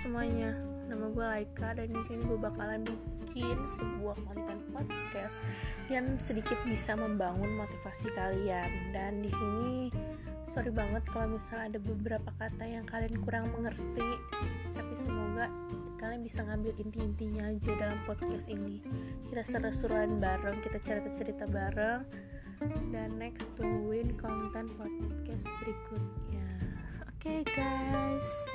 semuanya, nama gue Laika dan di sini gue bakalan bikin sebuah konten podcast yang sedikit bisa membangun motivasi kalian. Dan di sini sorry banget kalau misalnya ada beberapa kata yang kalian kurang mengerti, tapi semoga kalian bisa ngambil inti-intinya aja dalam podcast ini. Kita seru-seruan bareng, kita cerita-cerita bareng. Dan next tungguin konten podcast berikutnya. Oke okay, guys.